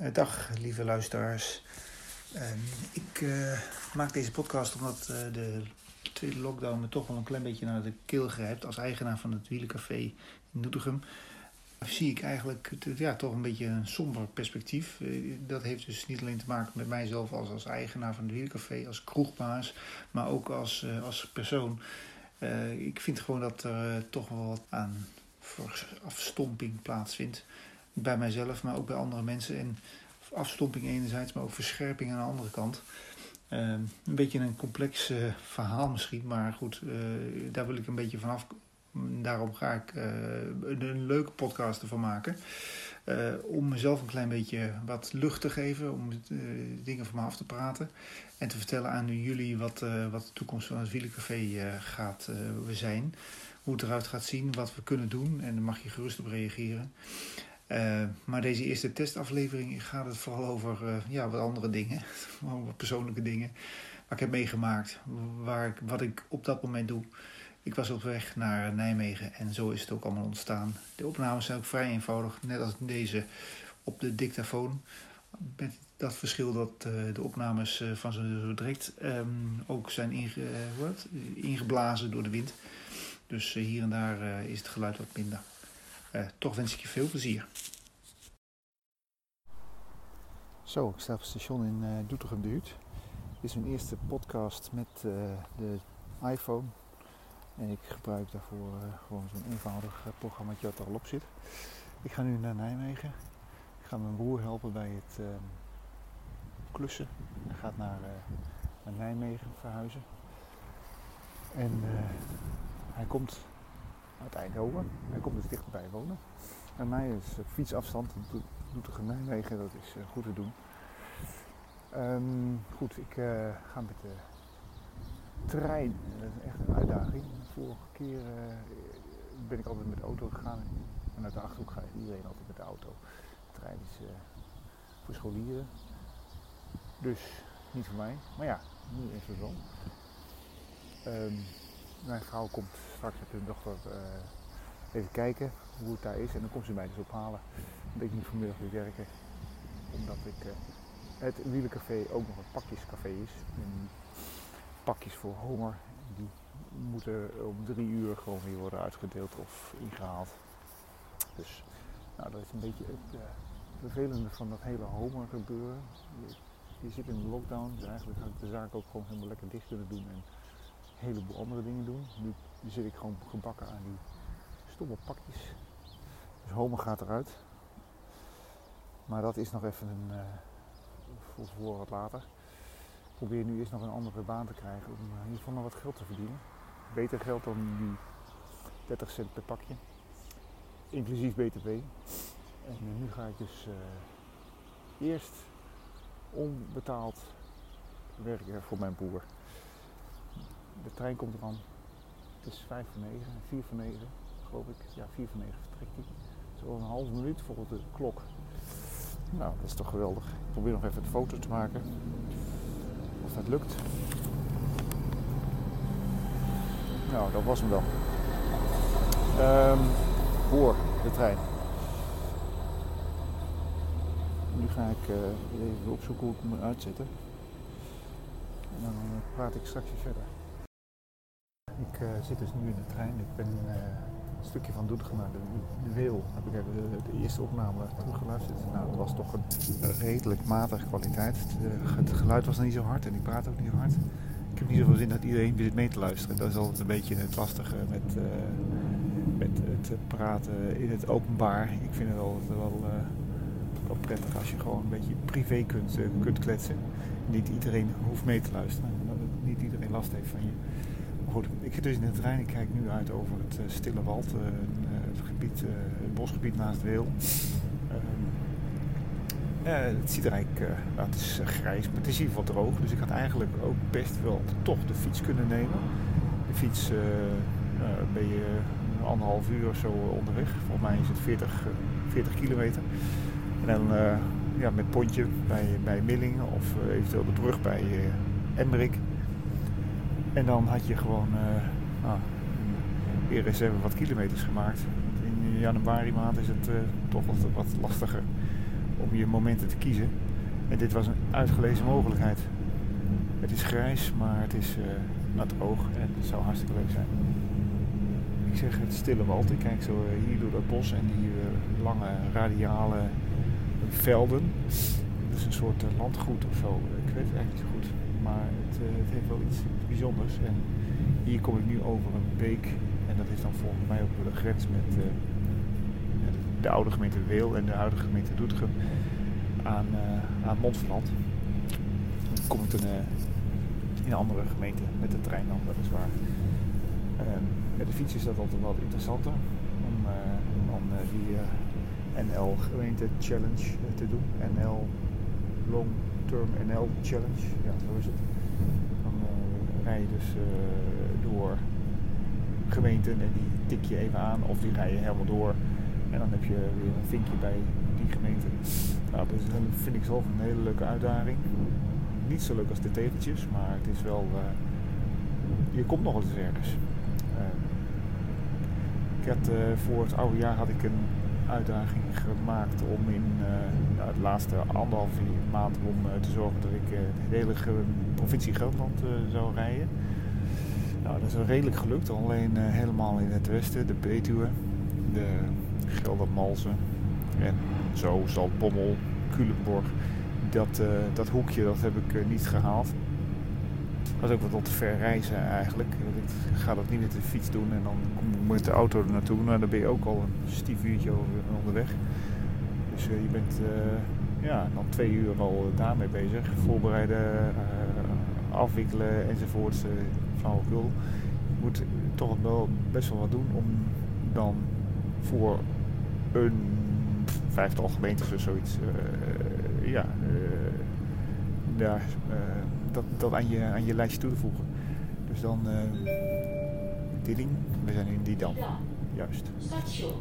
Uh, dag lieve luisteraars. Uh, ik uh, maak deze podcast omdat de tweede lockdown me toch wel een klein beetje naar de keel grijpt. Als eigenaar van het Wielencafé in Doetinchem zie ik eigenlijk ja, toch een beetje een somber perspectief. Dat heeft dus niet alleen te maken met mijzelf als, als eigenaar van het Wielencafé, als kroegbaas, maar ook als, als persoon. ik vind gewoon dat er toch wel wat aan afstomping plaatsvindt bij mijzelf, maar ook bij andere mensen. En afstomping enerzijds, maar ook verscherping aan de andere kant. Uh, een beetje een complex uh, verhaal misschien, maar goed, uh, daar wil ik een beetje vanaf. Daarom ga ik een, een, leuke podcast ervan maken. om mezelf een klein beetje wat lucht te geven, om dingen van me af te praten. En te vertellen aan jullie wat, wat de toekomst van het Wielencafé gaat zijn. Hoe het eruit gaat zien, wat we kunnen doen. En daar mag je gerust op reageren. Uh, maar deze eerste testaflevering gaat het vooral over uh, ja, wat andere dingen. over persoonlijke dingen. Wat ik heb meegemaakt. Waar ik, wat ik op dat moment doe. Ik was op weg naar Nijmegen en zo is het ook allemaal ontstaan. De opnames zijn ook vrij eenvoudig. Net als deze op de dictafoon. Met dat verschil dat uh, de opnames van zo, direct um, ook zijn inge, wat, ingeblazen door de wind. Dus hier en daar is het geluid wat minder. Uh, toch wens ik je veel plezier. Zo, ik sta op het station in uh, Doetinchem de Dit is mijn eerste podcast met uh, de iPhone. En ik gebruik daarvoor gewoon zo'n eenvoudig programma wat er al op zit. Ik ga nu naar Nijmegen. Ik ga mijn broer helpen bij het ehm, klussen. Hij gaat naar, naar Nijmegen verhuizen. En hij komt uit Eindhoven. Hij komt dus dichterbij wonen. En mij is fietsafstand, Doetinchem Nijmegen, dat is uh, goed te doen. Um, goed, ik uh, ga met de trein. Dat is echt een uitdaging. De vorige keer ben ik altijd met de auto gegaan. En uit de Achterhoek gaat iedereen altijd met de auto. De trein is voor scholieren. Dus niet voor mij. Maar ja, nu is het zo. Um, mijn vrouw komt straks met hun dochter uh, even kijken hoe het daar is. En dan komt ze mij dus ophalen. Dat ik niet vanmiddag weer werken. Omdat ik uh, het wielencafé ook nog een pakjescafé is. En pakjes voor honger. Die moeten om drie uur gewoon weer worden uitgedeeld of ingehaald. Dus nou, dat is een beetje het uh, vervelende van dat hele homer gebeuren. Je, zit in de lockdown. Dus eigenlijk had ik de zaak ook gewoon helemaal lekker dicht kunnen doen. En, heleboel andere dingen doen. Zit ik gewoon gebakken aan die stomme pakjes. Dus homer gaat eruit. Maar dat is nog even een, uh, voor, wat later. Ik probeer nu eerst nog een andere baan te krijgen om uh, in ieder geval nog wat geld te verdienen. Beter geld dan die 30 cent per pakje. Inclusief BTW. En uh, nu ga ik dus eerst onbetaald werken voor mijn boer de trein komt eraan. Is 5 voor 9, 4 voor 9 geloof ik. Ja, 4 voor 9 vertrekt hij. Zo een halve minuut volgens de klok. Nou, dat is toch geweldig. Ik probeer nog even een foto te maken. Of dat lukt. Nou, dat was hem wel. Um, voor de trein. Nu ga ik uh, even opzoeken hoe ik hem uitzetten. En dan uh, praat ik straks verder. Ik uh, zit dus nu in de trein. Ik ben uh, een stukje van Doetinchem naar de, de. Heb ik even de, eerste opname teruggeluisterd. Nou, het was toch een, redelijk matige kwaliteit. Het, geluid was niet zo hard en ik praat ook niet zo hard. Ik heb niet zoveel zin dat iedereen zit mee te luisteren. Dat is altijd een beetje het lastige met, uh, met het praten in het openbaar. Ik vind het altijd wel, wel prettig als je gewoon een beetje privé kunt, kunt kletsen. Niet iedereen hoeft mee te luisteren. Dat niet iedereen last heeft van je ik zit dus in de trein. Ik kijk nu uit over het uh, Stille Wald, uh, het, gebied, uh, bosgebied naast Weel. Ehm, het ziet er eigenlijk, nou, het is grijs, maar het is ieder geval droog. Dus ik had eigenlijk ook best wel toch de fiets kunnen nemen. De fiets ben je anderhalf uur of zo onderweg. Volgens mij is het 40, 40 kilometer. En dan ja, met Pontje bij, bij Millingen of eventueel de brug bij Emmerik. En dan had je gewoon uh, eens even wat kilometers gemaakt. In januari maand is het uh, toch wat, wat lastiger om je momenten te kiezen. En dit was een uitgelezen mogelijkheid. Het is grijs, maar het is uh, nat oog en het zou hartstikke leuk zijn. Ik zeg het stille wald. Ik kijk zo eh, hier door dat bos en die lange radiale velden. Dat is een soort landgoed of zo. Ik weet het eigenlijk niet zo goed. Maar het, het heeft wel iets bijzonders. En hier kom ik nu over een beek. En dat is dan volgens mij ook de grens met de oude gemeente Weel en de huidige gemeente Doetinchem aan, uh, aan Montferland. Dan kom ik in een andere gemeente met de trein dan weliswaar. Uh, met de fiets is dat altijd wat interessanter om, om die NL gemeente challenge te doen. NL Long Term NL Challenge, ja zo is het. Dan rij je dus door gemeenten en die tik je even aan of die rij je helemaal door en dan heb je weer een vinkje bij die gemeente. Nou, dat vind ik zelf een hele leuke uitdaging. Niet zo leuk als de tegeltjes, maar het is wel. Uh, je komt nog eens ergens. Ik had, voor het oude jaar had ik een uitdaging gemaakt om in nou, de laatste anderhalve maand om te zorgen dat ik de hele provincie Gelderland zou rijden. Nou, dat is redelijk gelukt, alleen helemaal in het westen, de Betuwe, de Geldermalsen en zo Zaltbommel, Culemborg. Dat, uh, dat hoekje dat heb ik uh, niet gehaald. Is ook wat te ver reizen eigenlijk. Ik ga dat niet met de fiets doen en dan met de auto er naartoe. Nou, dan ben je ook al een stief uurtje onderweg. Dus uh, je bent ja, dan twee uur al daarmee bezig. Voorbereiden, afwikkelen enzovoorts. flauwekul. Je moet toch wel best wel wat doen om dan voor een vijftal gemeentes of zoiets. Uh, ja, uh, ja dat, dat aan, je, aan je lijstje toe te voegen. Dus dan Dilling, we zijn in Didam. Juist. Station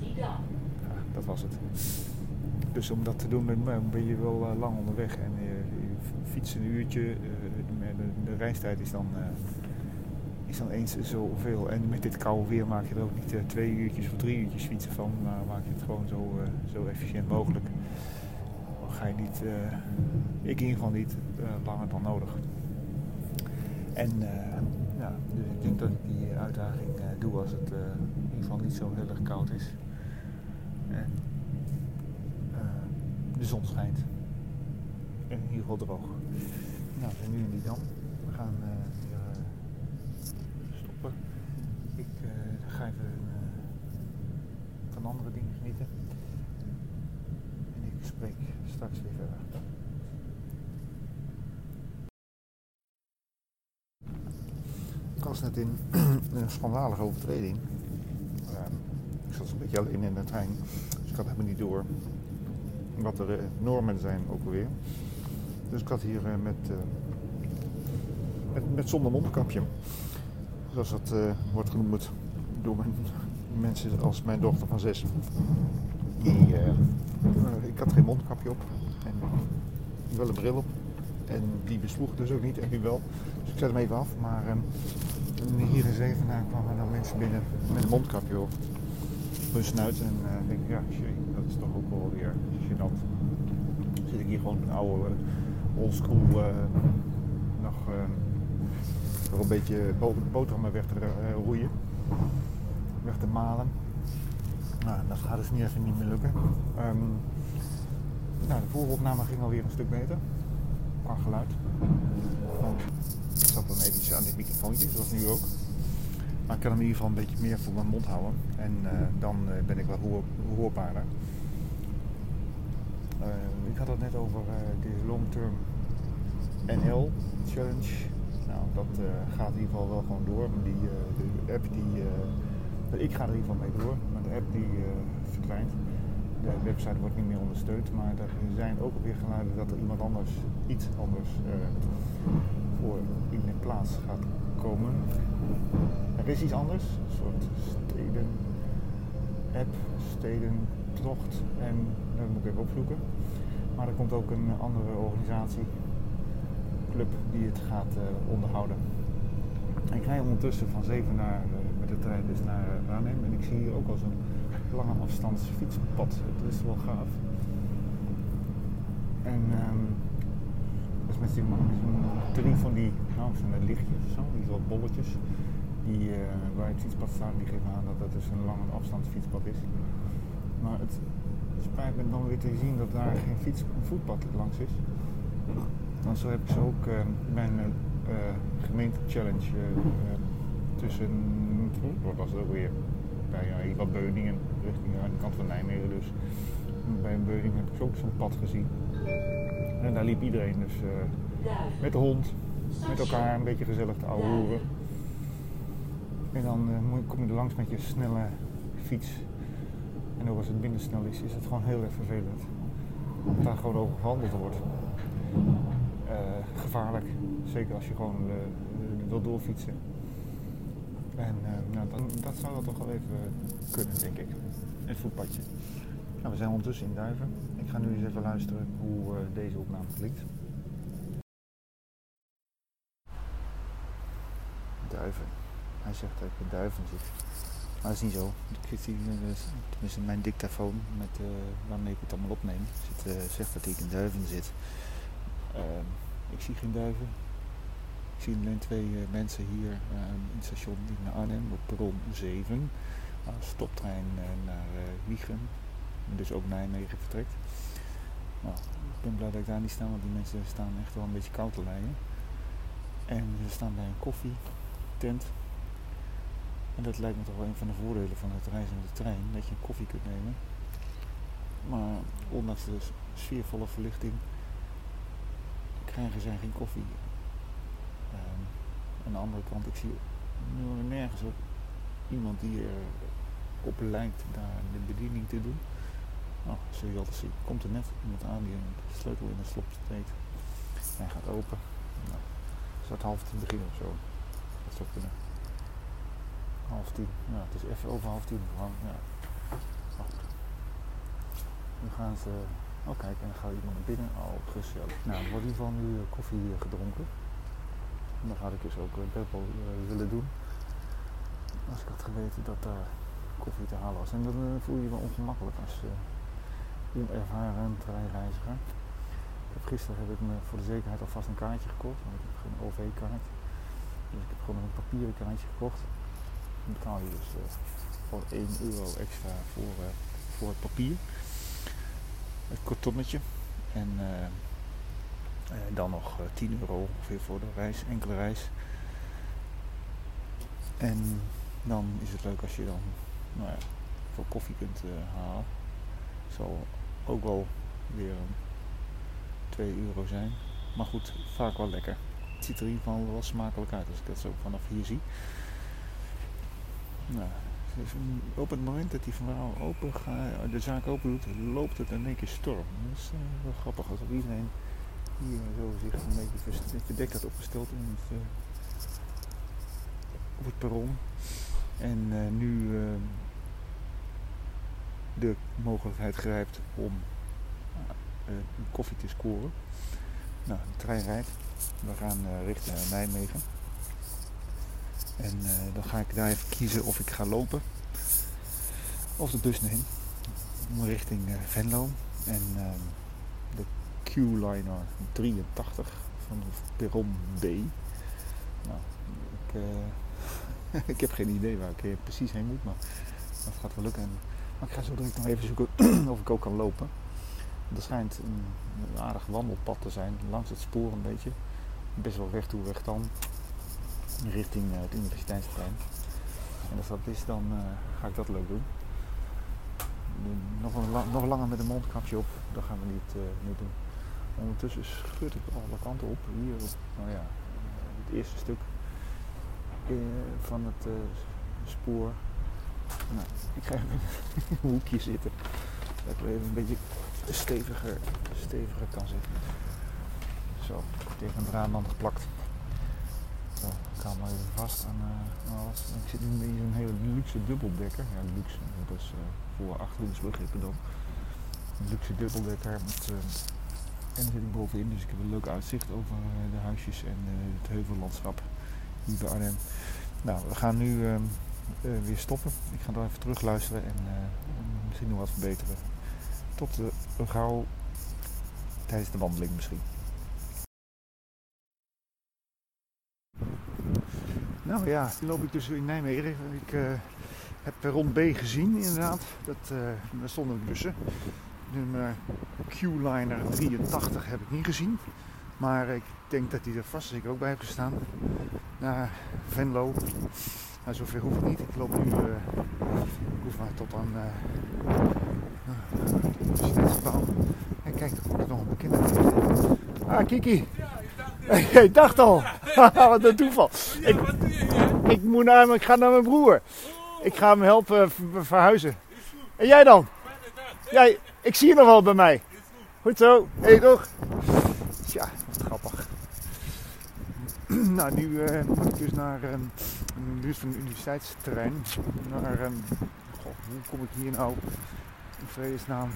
Didam. Ja, dat was het. Dus om dat te doen ben je wel lang onderweg en je, je fietst een uurtje. De, de, de, reistijd is dan is dan eens zoveel. En met dit koude weer maak je er ook niet uh, twee uurtjes of drie uurtjes fietsen van, maar maak je het gewoon zo, uh, zo efficiënt mogelijk. Ga je niet, uh, ik in ieder geval niet, langer dan nodig. En ja, dus ik denk dat ik die uitdaging doe als het in ieder geval niet zo heel erg koud is. En de zon schijnt. En in ieder geval droog. Nou, we zijn nu in die dam. We gaan ga even van andere dingen genieten. Ik was net in een schandalige overtreding. Uh, ik zat een beetje alleen in de trein, dus ik had helemaal niet door wat de normen zijn ook alweer. Dus ik had hier uh, met, met, met, zonder mondkapje, zoals dat wordt genoemd door mensen als mijn dochter van zes. Die, uh, ik had geen mondkapje op en wel een bril op. En die besloeg dus ook niet en nu wel. Dus ik zet hem even af. Maar uh, hier in Zevenaar kwamen dan mensen binnen met een mondkapje op. Hun snuit en uh, denk ik, ja, dat is toch ook wel weer gênant. Dan zit ik hier gewoon een oude oldschool nog, nog een beetje boterhammen weg te roeien weg te malen. Nou, dat gaat dus niet even niet meer lukken. Um, nou, de vooropname ging alweer een stuk beter. Qua geluid. ik zat dan eventjes aan dit microfoontje, zoals nu ook. Maar ik kan hem in ieder geval een beetje meer voor mijn mond houden. En uh, dan uh, ben ik wel hoor, hoorbaarder. Uh, ik had het net over de Long Term NL Challenge. Nou, dat gaat in ieder geval wel gewoon door. Die, de app die ik ga er in ieder geval mee door, de app die uh, verdwijnt. De website wordt niet meer ondersteund, maar er zijn ook weer geluiden dat er iemand anders, iets anders uh, voor in de plaats gaat komen. Er is iets anders, een soort steden app, steden tocht en dat moet ik even opzoeken. Maar er komt ook een andere organisatie, club, die het gaat uh, onderhouden. En ik rij ondertussen van 7 naar de trein dus naar Arnhem. En ik zie hier ook al zo'n lange afstands fietspad. Het is wel gaaf. En um, dat is met zo'n drie van die, nou zijn dat lichtjes of zo, die soort bolletjes. Die uh, waar het fietspad staat, die geven aan dat het dus een lange afstandsfietspad is. Maar het spijt me dan weer te zien dat daar geen fiets, voetpad langs is. Dan zo heb ik ze ook uh, mijn uh, gemeente challenge tussen, wat was het ook weer, bij wat Beuningen, richting aan de kant van Nijmegen dus. bij Beuningen heb ik ook zo'n pad gezien. En daar liep iedereen dus uh, met de hond, met elkaar een beetje gezellig te ouwehoeren. En dan uh, kom je er langs met je snelle fiets. En ook als het minder snel is, is het gewoon heel erg vervelend. Dat daar gewoon over gewandeld wordt. Uh, gevaarlijk. Zeker als je gewoon wil doorfietsen. En nou, dan, dat zou dat toch wel even kunnen, denk ik. Het voetpadje. Nou, we zijn ondertussen in Duiven. Ik ga nu eens even luisteren hoe uh, deze opname klinkt. Duiven. Hij zegt dat ik in Duiven zit. Maar dat is niet zo. Ik zit hier, tenminste mijn dictafoon met, uh, waarmee ik het allemaal opneem, zit, zegt dat ik in Duiven zit. Ehm, ik zie geen duiven. Ik zie alleen twee mensen hier ehm, in het station in Arnhem op perron 7. stoptrein naar Wiegem dus ook Nijmegen vertrekt. Nou, ik ben blij dat ik daar niet sta, want die mensen staan echt wel een beetje koud te lijden. En ze staan bij een koffietent. En dat lijkt me toch wel een van de voordelen van het reizen met de trein, dat je een koffie kunt nemen. Maar ondanks de sfeervolle verlichting krijgen zij geen koffie. Um, aan de andere kant, ik zie nergens op iemand die er op lijkt daar de bediening te doen. Nou, zul je altijd zien. Komt er net iemand aan die een sleutel in de slop steekt. Hij gaat open. Nou, het half tien beginnen of zo. Dat zou kunnen. Half tien. Nou, het is even over half tien gewoon. Ja. Oh. Gaan ze. Oh kijk, en dan gaat iemand naar binnen. Oh, gezellig. Nou, er wordt in ieder geval nu eh, koffie gedronken. Dat had ik dus ook best wel uh, willen doen. Als ik had geweten dat daar koffie te halen was. En dan uh, voel je je wel ongemakkelijk als onervaren treinreiziger. Gisteren heb ik me voor de zekerheid alvast een kaartje gekocht, want ik heb geen OV-kaart. Dus ik heb gewoon een papieren kaartje gekocht. Dan betaal je dus voor 1 euro extra voor, voor het papier. Het kartonnetje. En dan nog 10 euro ongeveer voor de reis, enkele reis. En dan is het leuk als je dan nou ja, voor koffie kunt halen. Zal ook wel weer 2 euro zijn. Maar goed, vaak wel lekker. Het ziet er in ieder geval wel smakelijk uit als ik dat zo vanaf hier zie. Nou, dus op het moment dat die vrouw open gaat, de zaak open doet, loopt het in één keer storm. Dat is wel grappig als iedereen hier zo zich een beetje verdekt had opgesteld in het, uh, op het perron. En uh, nu de mogelijkheid grijpt om uh, koffie te scoren. Nou, de trein rijdt. We gaan richting Nijmegen. En dan ga ik daar even kiezen of ik ga lopen of de bus heen. Richting Venlo. En ehm, de Q-liner 83 van perron B. Nou, ik, ik heb geen idee waar ik precies heen moet, maar dat gaat wel lukken. Maar ik ga zo direct nog even zoeken of ik ook kan lopen. Er schijnt een, aardig wandelpad te zijn langs het spoor een beetje. Best wel weg toe, weg dan. Richting uh, het universiteitsplein. En als dat is, dan ga ik dat leuk doen. Nog, nog langer met een mondkapje op, dat gaan we niet, uh, niet doen. Ondertussen schud ik alle kanten op. Hier op nou ja, het eerste stuk van het spoor nou, ik ga even in een hoekje zitten. Dat ik even een beetje steviger, steviger kan zitten. Zo, tegen een raamwand geplakt. Zo, ik hou maar even vast aan uh, alles. Ik zit nu in zo'n hele luxe dubbeldekker. Ja, luxe, dat is uh, voor achterhoedsbegrippen dan. Een luxe dubbeldekker met... En dan zit ik bovenin, dus ik heb een leuk uitzicht over de huisjes en het heuvellandschap hier bij Arnhem. Nou, we gaan nu ehm, uh, weer stoppen. Ik ga dan even terug luisteren en misschien nog wat verbeteren. Tot gauw. tijdens de wandeling misschien. Nou ja, nu loop ik dus in Nijmegen. Ik heb rond B gezien inderdaad. Dat, daar stonden bussen. Nummer Q-Liner 83 heb ik niet gezien. Maar ik denk dat hij er vast zeker ook bij heeft gestaan. Naar Venlo. Nou, zover hoef ik niet. Ik loop nu uh, ik hoef maar tot aan universiteitsgebouw. En kijk, er nog een bekende. Ah, Kiki. Ik dacht al. Wat een toeval. Ik, ik, moet naar, ik ga naar mijn broer. Ik ga hem helpen verhuizen. En jij dan? Jij, ik zie je nog wel bij mij. Goed zo. Hé hey, toch? Ja, wat grappig. nou, nu uh, moet ik dus naar uh, de buurt van het universiteitsterrein. Naar, uh, goh, hoe kom ik hier nou in vredesnaam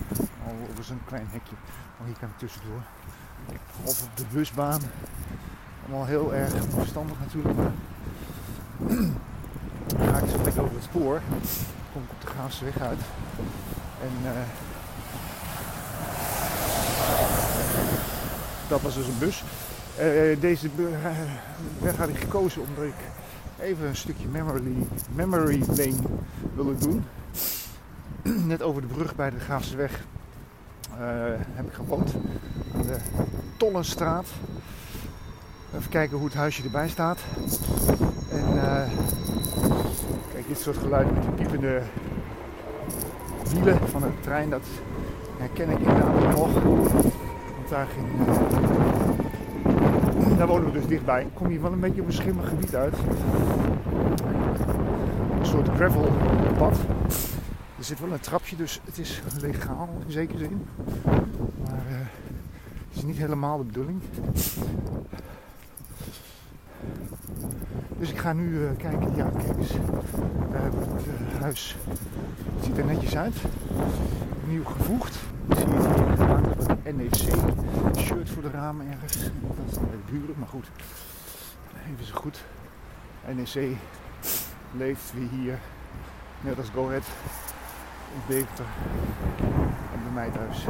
al over zo'n klein hekje. Oh, hier kan ik tussendoor. Of op de busbaan. Allemaal heel erg verstandig natuurlijk. Maar dan ga ik zo lekker over het spoor. Dan kom ik op de Graafse weg uit. En uh, dat was dus een bus. Uh, deze weg had ik gekozen omdat ik even een stukje memory, memory lane wilde doen. Net over de brug bij de Graafse weg uh, heb ik gewoond. Aan de Tollenstraat. Even kijken hoe het huisje erbij staat. En kijk, dit soort geluiden met die piepende wielen van de trein, dat herken ik inderdaad nog. Want daar, ging, uh, daar wonen we dus dichtbij. Kom hier wel een beetje op een schimmig gebied uit. Een soort gravelpad. Er zit wel een trapje, dus het is legaal in zekere zin. Maar uh, het is niet helemaal de bedoeling. Dus ik ga nu uh, kijken. Ja, kijk eens. We het uh, huis. Het ziet er netjes uit. Nieuw gevoegd. Ik zie gemaakt een NEC-shirt voor de ramen ergens. Dat is dan de buren, maar goed. Even zo goed. NEC leeft weer hier. Net als Go Ahead in Deventer en bij mij thuis.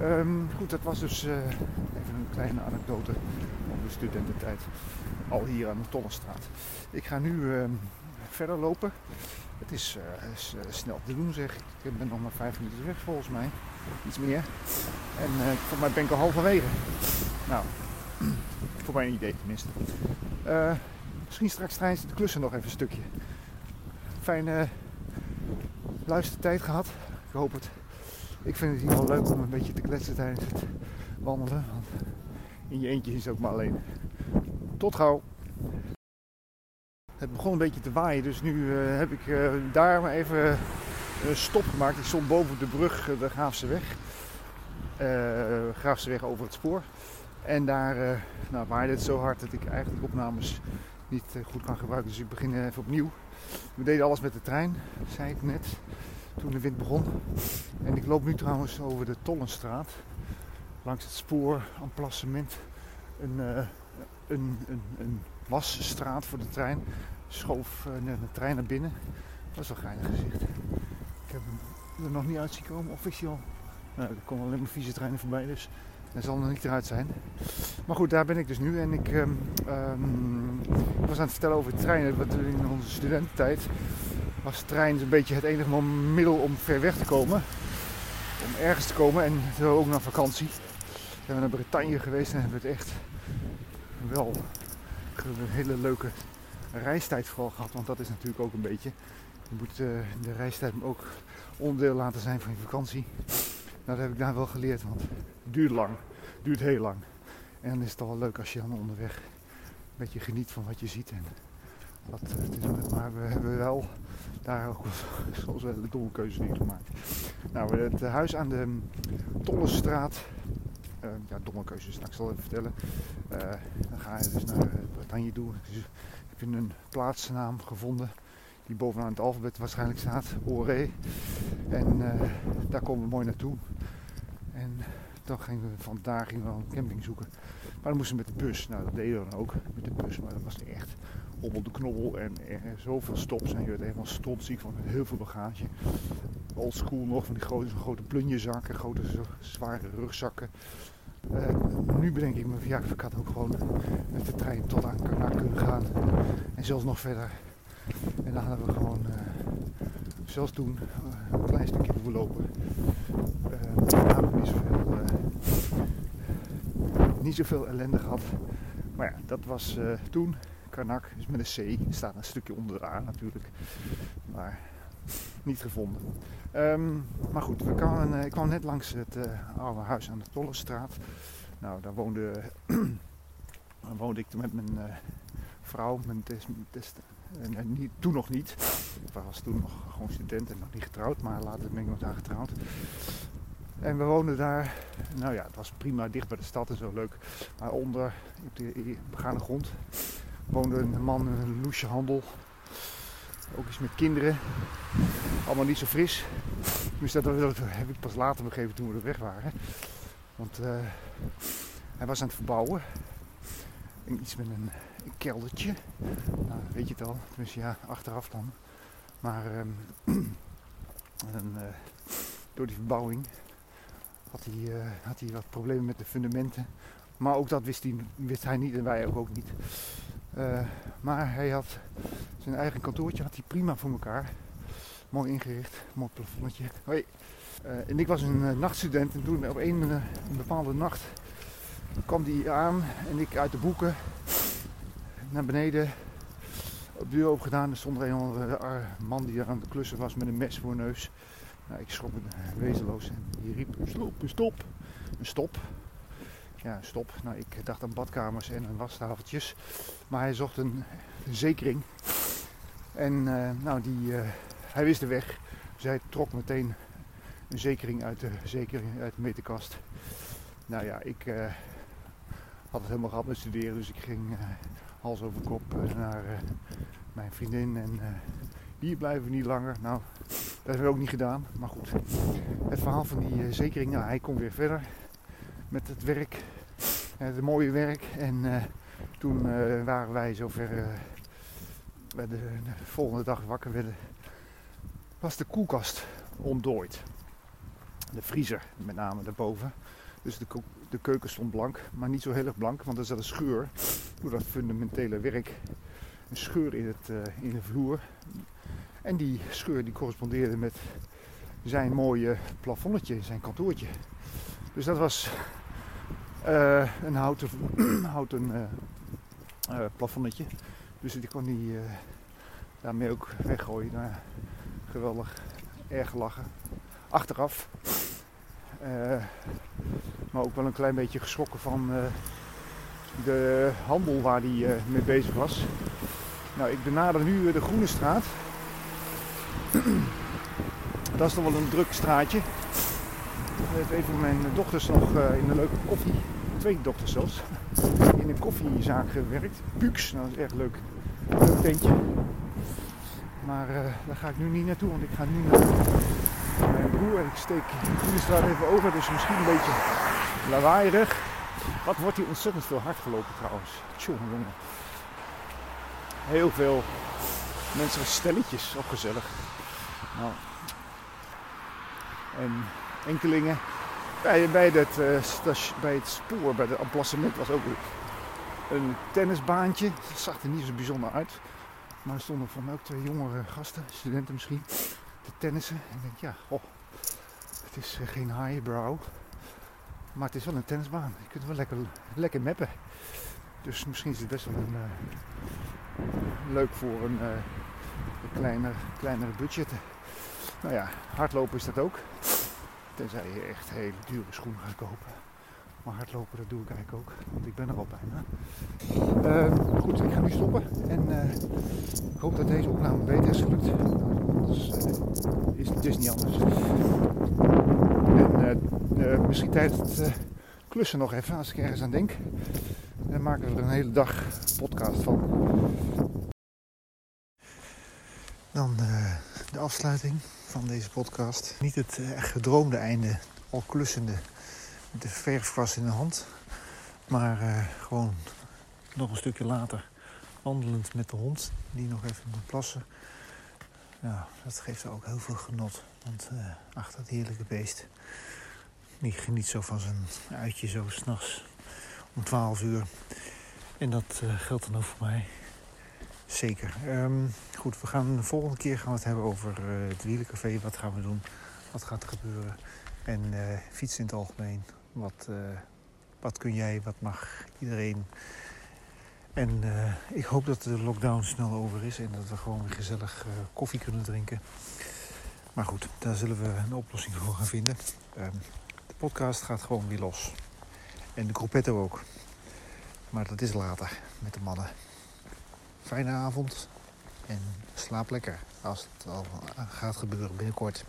Um, goed, dat was dus even een kleine anekdote over de studententijd. Al hier aan de Tollenstraat. Ik ga nu uh, verder lopen. Het is, uh, is snel te doen zeg. Ik ben nog maar vijf minuten weg volgens mij. Iets meer. En voor mij ben ik al halverwege. Nou, voor mijn idee tenminste. misschien straks tijdens het klussen nog even een stukje. Fijne luistertijd gehad. Ik hoop het. Ik vind het ieder geval leuk om een beetje te kletsen tijdens het wandelen. Want in je eentje is het ook maar alleen. Tot gauw. Het begon een beetje te waaien, dus nu uh, heb ik uh, daar maar even uh, stop gemaakt. Ik stond boven de brug, de Graafse weg. Graafse weg over het spoor. En daar nou, waaide het zo hard dat ik eigenlijk opnames niet goed kan gebruiken. Dus ik begin even opnieuw. We deden alles met de trein, zei ik net, toen de wind begon. En ik loop nu trouwens over de Tollenstraat. Langs het spoor, emplacement. Een, uh, een, een, een wasstraat voor de trein. Schoof uh, de trein naar binnen. Dat is wel geinig gezicht. Ik heb hem er nog niet uit zien komen, officieel. Nou, er komen alleen maar vieze treinen voorbij, dus dat zal nog niet eruit zijn. Maar goed, daar ben ik dus nu. En ik, um, um, was aan het vertellen over treinen. Wat in onze studententijd was trein een beetje het enige middel om ver weg te komen. Om ergens te komen en ook naar vakantie. We zijn naar Bretagne geweest en hebben het echt wel een hele leuke reistijd vooral gehad. Want dat is natuurlijk ook een beetje. Je moet uh, de reistijd ook onderdeel laten zijn van je vakantie. Nou, dat heb ik daar wel geleerd, want het duurt lang. Het duurt heel lang. En dan is het toch wel leuk als je dan onderweg een beetje geniet van wat je ziet. En eh, maar we hebben wel daar ook soms wel de domme keuzes in gemaakt. Nou, het huis aan de Tollenstraat. Uh, ja, domme keuzes, nou, ik zal even vertellen. Uh, dan ga je dus naar Bretagne toe. Ik heb een plaatsnaam gevonden die bovenaan het alfabet waarschijnlijk staat, Oré. En uh, daar komen we mooi naartoe. En dan gingen we vandaag gingen we een camping zoeken. Maar dan moesten we met de bus. Nou, dat deden we dan ook met de bus. Maar dat was echt hobbel de knobbel en zoveel stops. En je werd helemaal stotziek van heel veel bagage. old school nog, van die grote, grote plunjezakken, grote zware rugzakken. Uh, nu bedenk ik ja, ik had ook gewoon met de trein tot aan Karnak kunnen gaan. En zelfs nog verder. En dan hadden we gewoon, uh, zelfs toen, uh, een klein stukje hoeven lopen. Niet zoveel, niet zoveel ellende gehad. Maar ja, dat was toen. Karnak is met een C, staat een stukje onder de A natuurlijk. Maar niet gevonden. Um, maar goed, we kwamen, ik kwam net langs het oude huis aan de Tollenstraat. Nou, daar woonde, woonde ik met mijn vrouw, mijn niet, toen nog niet. Ik was toen nog gewoon student en nog niet getrouwd, maar later ben ik nog daar getrouwd. En we woonden daar, nou ja, het was prima dicht bij de stad en zo leuk. Maar onder, op de begane grond, woonde een man in een loesje handel. Ook eens met kinderen. Allemaal niet zo fris. Dus dat heb ik pas later begrepen toen we er weg waren. Want uh, hij was aan het verbouwen. En iets met een een keldertje. Nou, weet je het al. Tenminste, ja, achteraf dan. Maar en, uh, door die verbouwing had hij, uh, had hij wat problemen met de fundamenten. Maar ook dat wist hij, wist hij niet en wij ook, ook niet. Uh, maar hij had zijn eigen kantoortje had hij prima voor elkaar. Mooi ingericht, mooi plafondje. Hoi. en ik was een nachtstudent en toen op een, bepaalde nacht kwam hij aan en ik uit de boeken naar beneden. Op de deur opgedaan. Er stond er een man die er aan de klussen was met een mes voor neus. Nou, ik schrok me wezenloos en die riep stop, stop, een stop. Ja, stop. Nou, ik dacht aan badkamers en aan wastafeltjes. Maar hij zocht een, zekering. En uh, nou, die, uh, hij wist de weg. Dus hij trok meteen een zekering uit de, zekering uit de meterkast. Nou ja, ik uh, had het helemaal gehad met studeren. Dus ik ging hals over kop eh, naar eh, mijn vriendin. En eh, hier blijven we niet langer. Nou, dat hebben we ook niet gedaan. Maar goed, het verhaal van die zekering. Nou, hij komt weer verder met het werk. Het mooie werk. En toen waren wij zover de, de, volgende dag wakker werden, was de koelkast ontdooid. De vriezer met name daarboven. Dus de, de keuken stond blank, maar niet zo heel erg blank, want er zat een scheur door dat fundamentele werk. Een scheur in, het, in de vloer. En die scheur die correspondeerde met zijn mooie plafonnetje, zijn kantoortje. Dus dat was uh, een houten, houten uh, plafonnetje. Dus ik kon die daarmee ook weggooien. Nou, geweldig, erg lachen. Achteraf uh, maar ook wel een klein beetje geschrokken van uh, de handel waar hij uh, mee bezig was. Nou, ik benader nu de Groene Straat. Dat is toch wel een druk straatje. Heeft een mijn dochters nog in een leuke koffie, twee dochters zelfs, in een koffiezaak gewerkt. Pux, nou dat is echt leuk. Leuk tentje. Maar daar ga ik nu niet naartoe, want ik ga nu naar mijn broer. Ik steek de straat even over, dus misschien een beetje lawaaierig. Wat wordt hier ontzettend veel hard gelopen trouwens. Tjonge. Heel veel mensen stelletjes, ook gezellig. Nou. En enkelingen. Bij, bij, het, uh, bij het spoor, bij het emplacement was ook een tennisbaantje. Dat zag er niet zo bijzonder uit. Maar er stonden mij ook twee jongere gasten, studenten misschien te tennissen. En ik denk, ja, oh, het is uh, geen highbrow. Maar het is wel een tennisbaan. Je kunt wel lekker, lekker mappen. Dus misschien is het best wel een, uh, leuk voor een, uh, een kleiner, kleinere budget. Nou ja, hardlopen is dat ook. Tenzij je echt hele dure schoenen gaat kopen. Maar hardlopen, dat doe ik eigenlijk ook. Want ik ben er al bijna. Uh, goed, ik ga nu stoppen. En uh, ik hoop dat deze opname beter is gelukt. Anders uh, is het dus niet anders. En misschien tijdens het klussen nog even, als ik ergens aan denk. Dan maken we er een hele dag podcast van. Dan de afsluiting van deze podcast. Niet het echt gedroomde einde, al klussende de verfkwas in de hand. Maar uh, gewoon nog een stukje later wandelend met de hond, die nog even moet plassen. Ja, dat geeft ook heel veel genot. Want uh, ach, dat heerlijke beest. Die geniet zo van zijn uitje zo s'nachts om 12 uur. En dat geldt dan ook voor mij. Zeker. Um, goed, we gaan de volgende keer gaan we het hebben over uh, het wielencafé. Wat gaan we doen? Wat gaat er gebeuren? En uh, fietsen in het algemeen. Wat, wat kun jij? Wat mag iedereen? En ik hoop dat de lockdown snel over is en dat we gewoon weer gezellig koffie kunnen drinken. Maar goed, daar zullen we een oplossing voor gaan vinden. Um, de podcast gaat gewoon weer los. En de gruppetto ook. Maar dat is later met de mannen. Fijne avond en slaap lekker als het al gaat gebeuren binnenkort.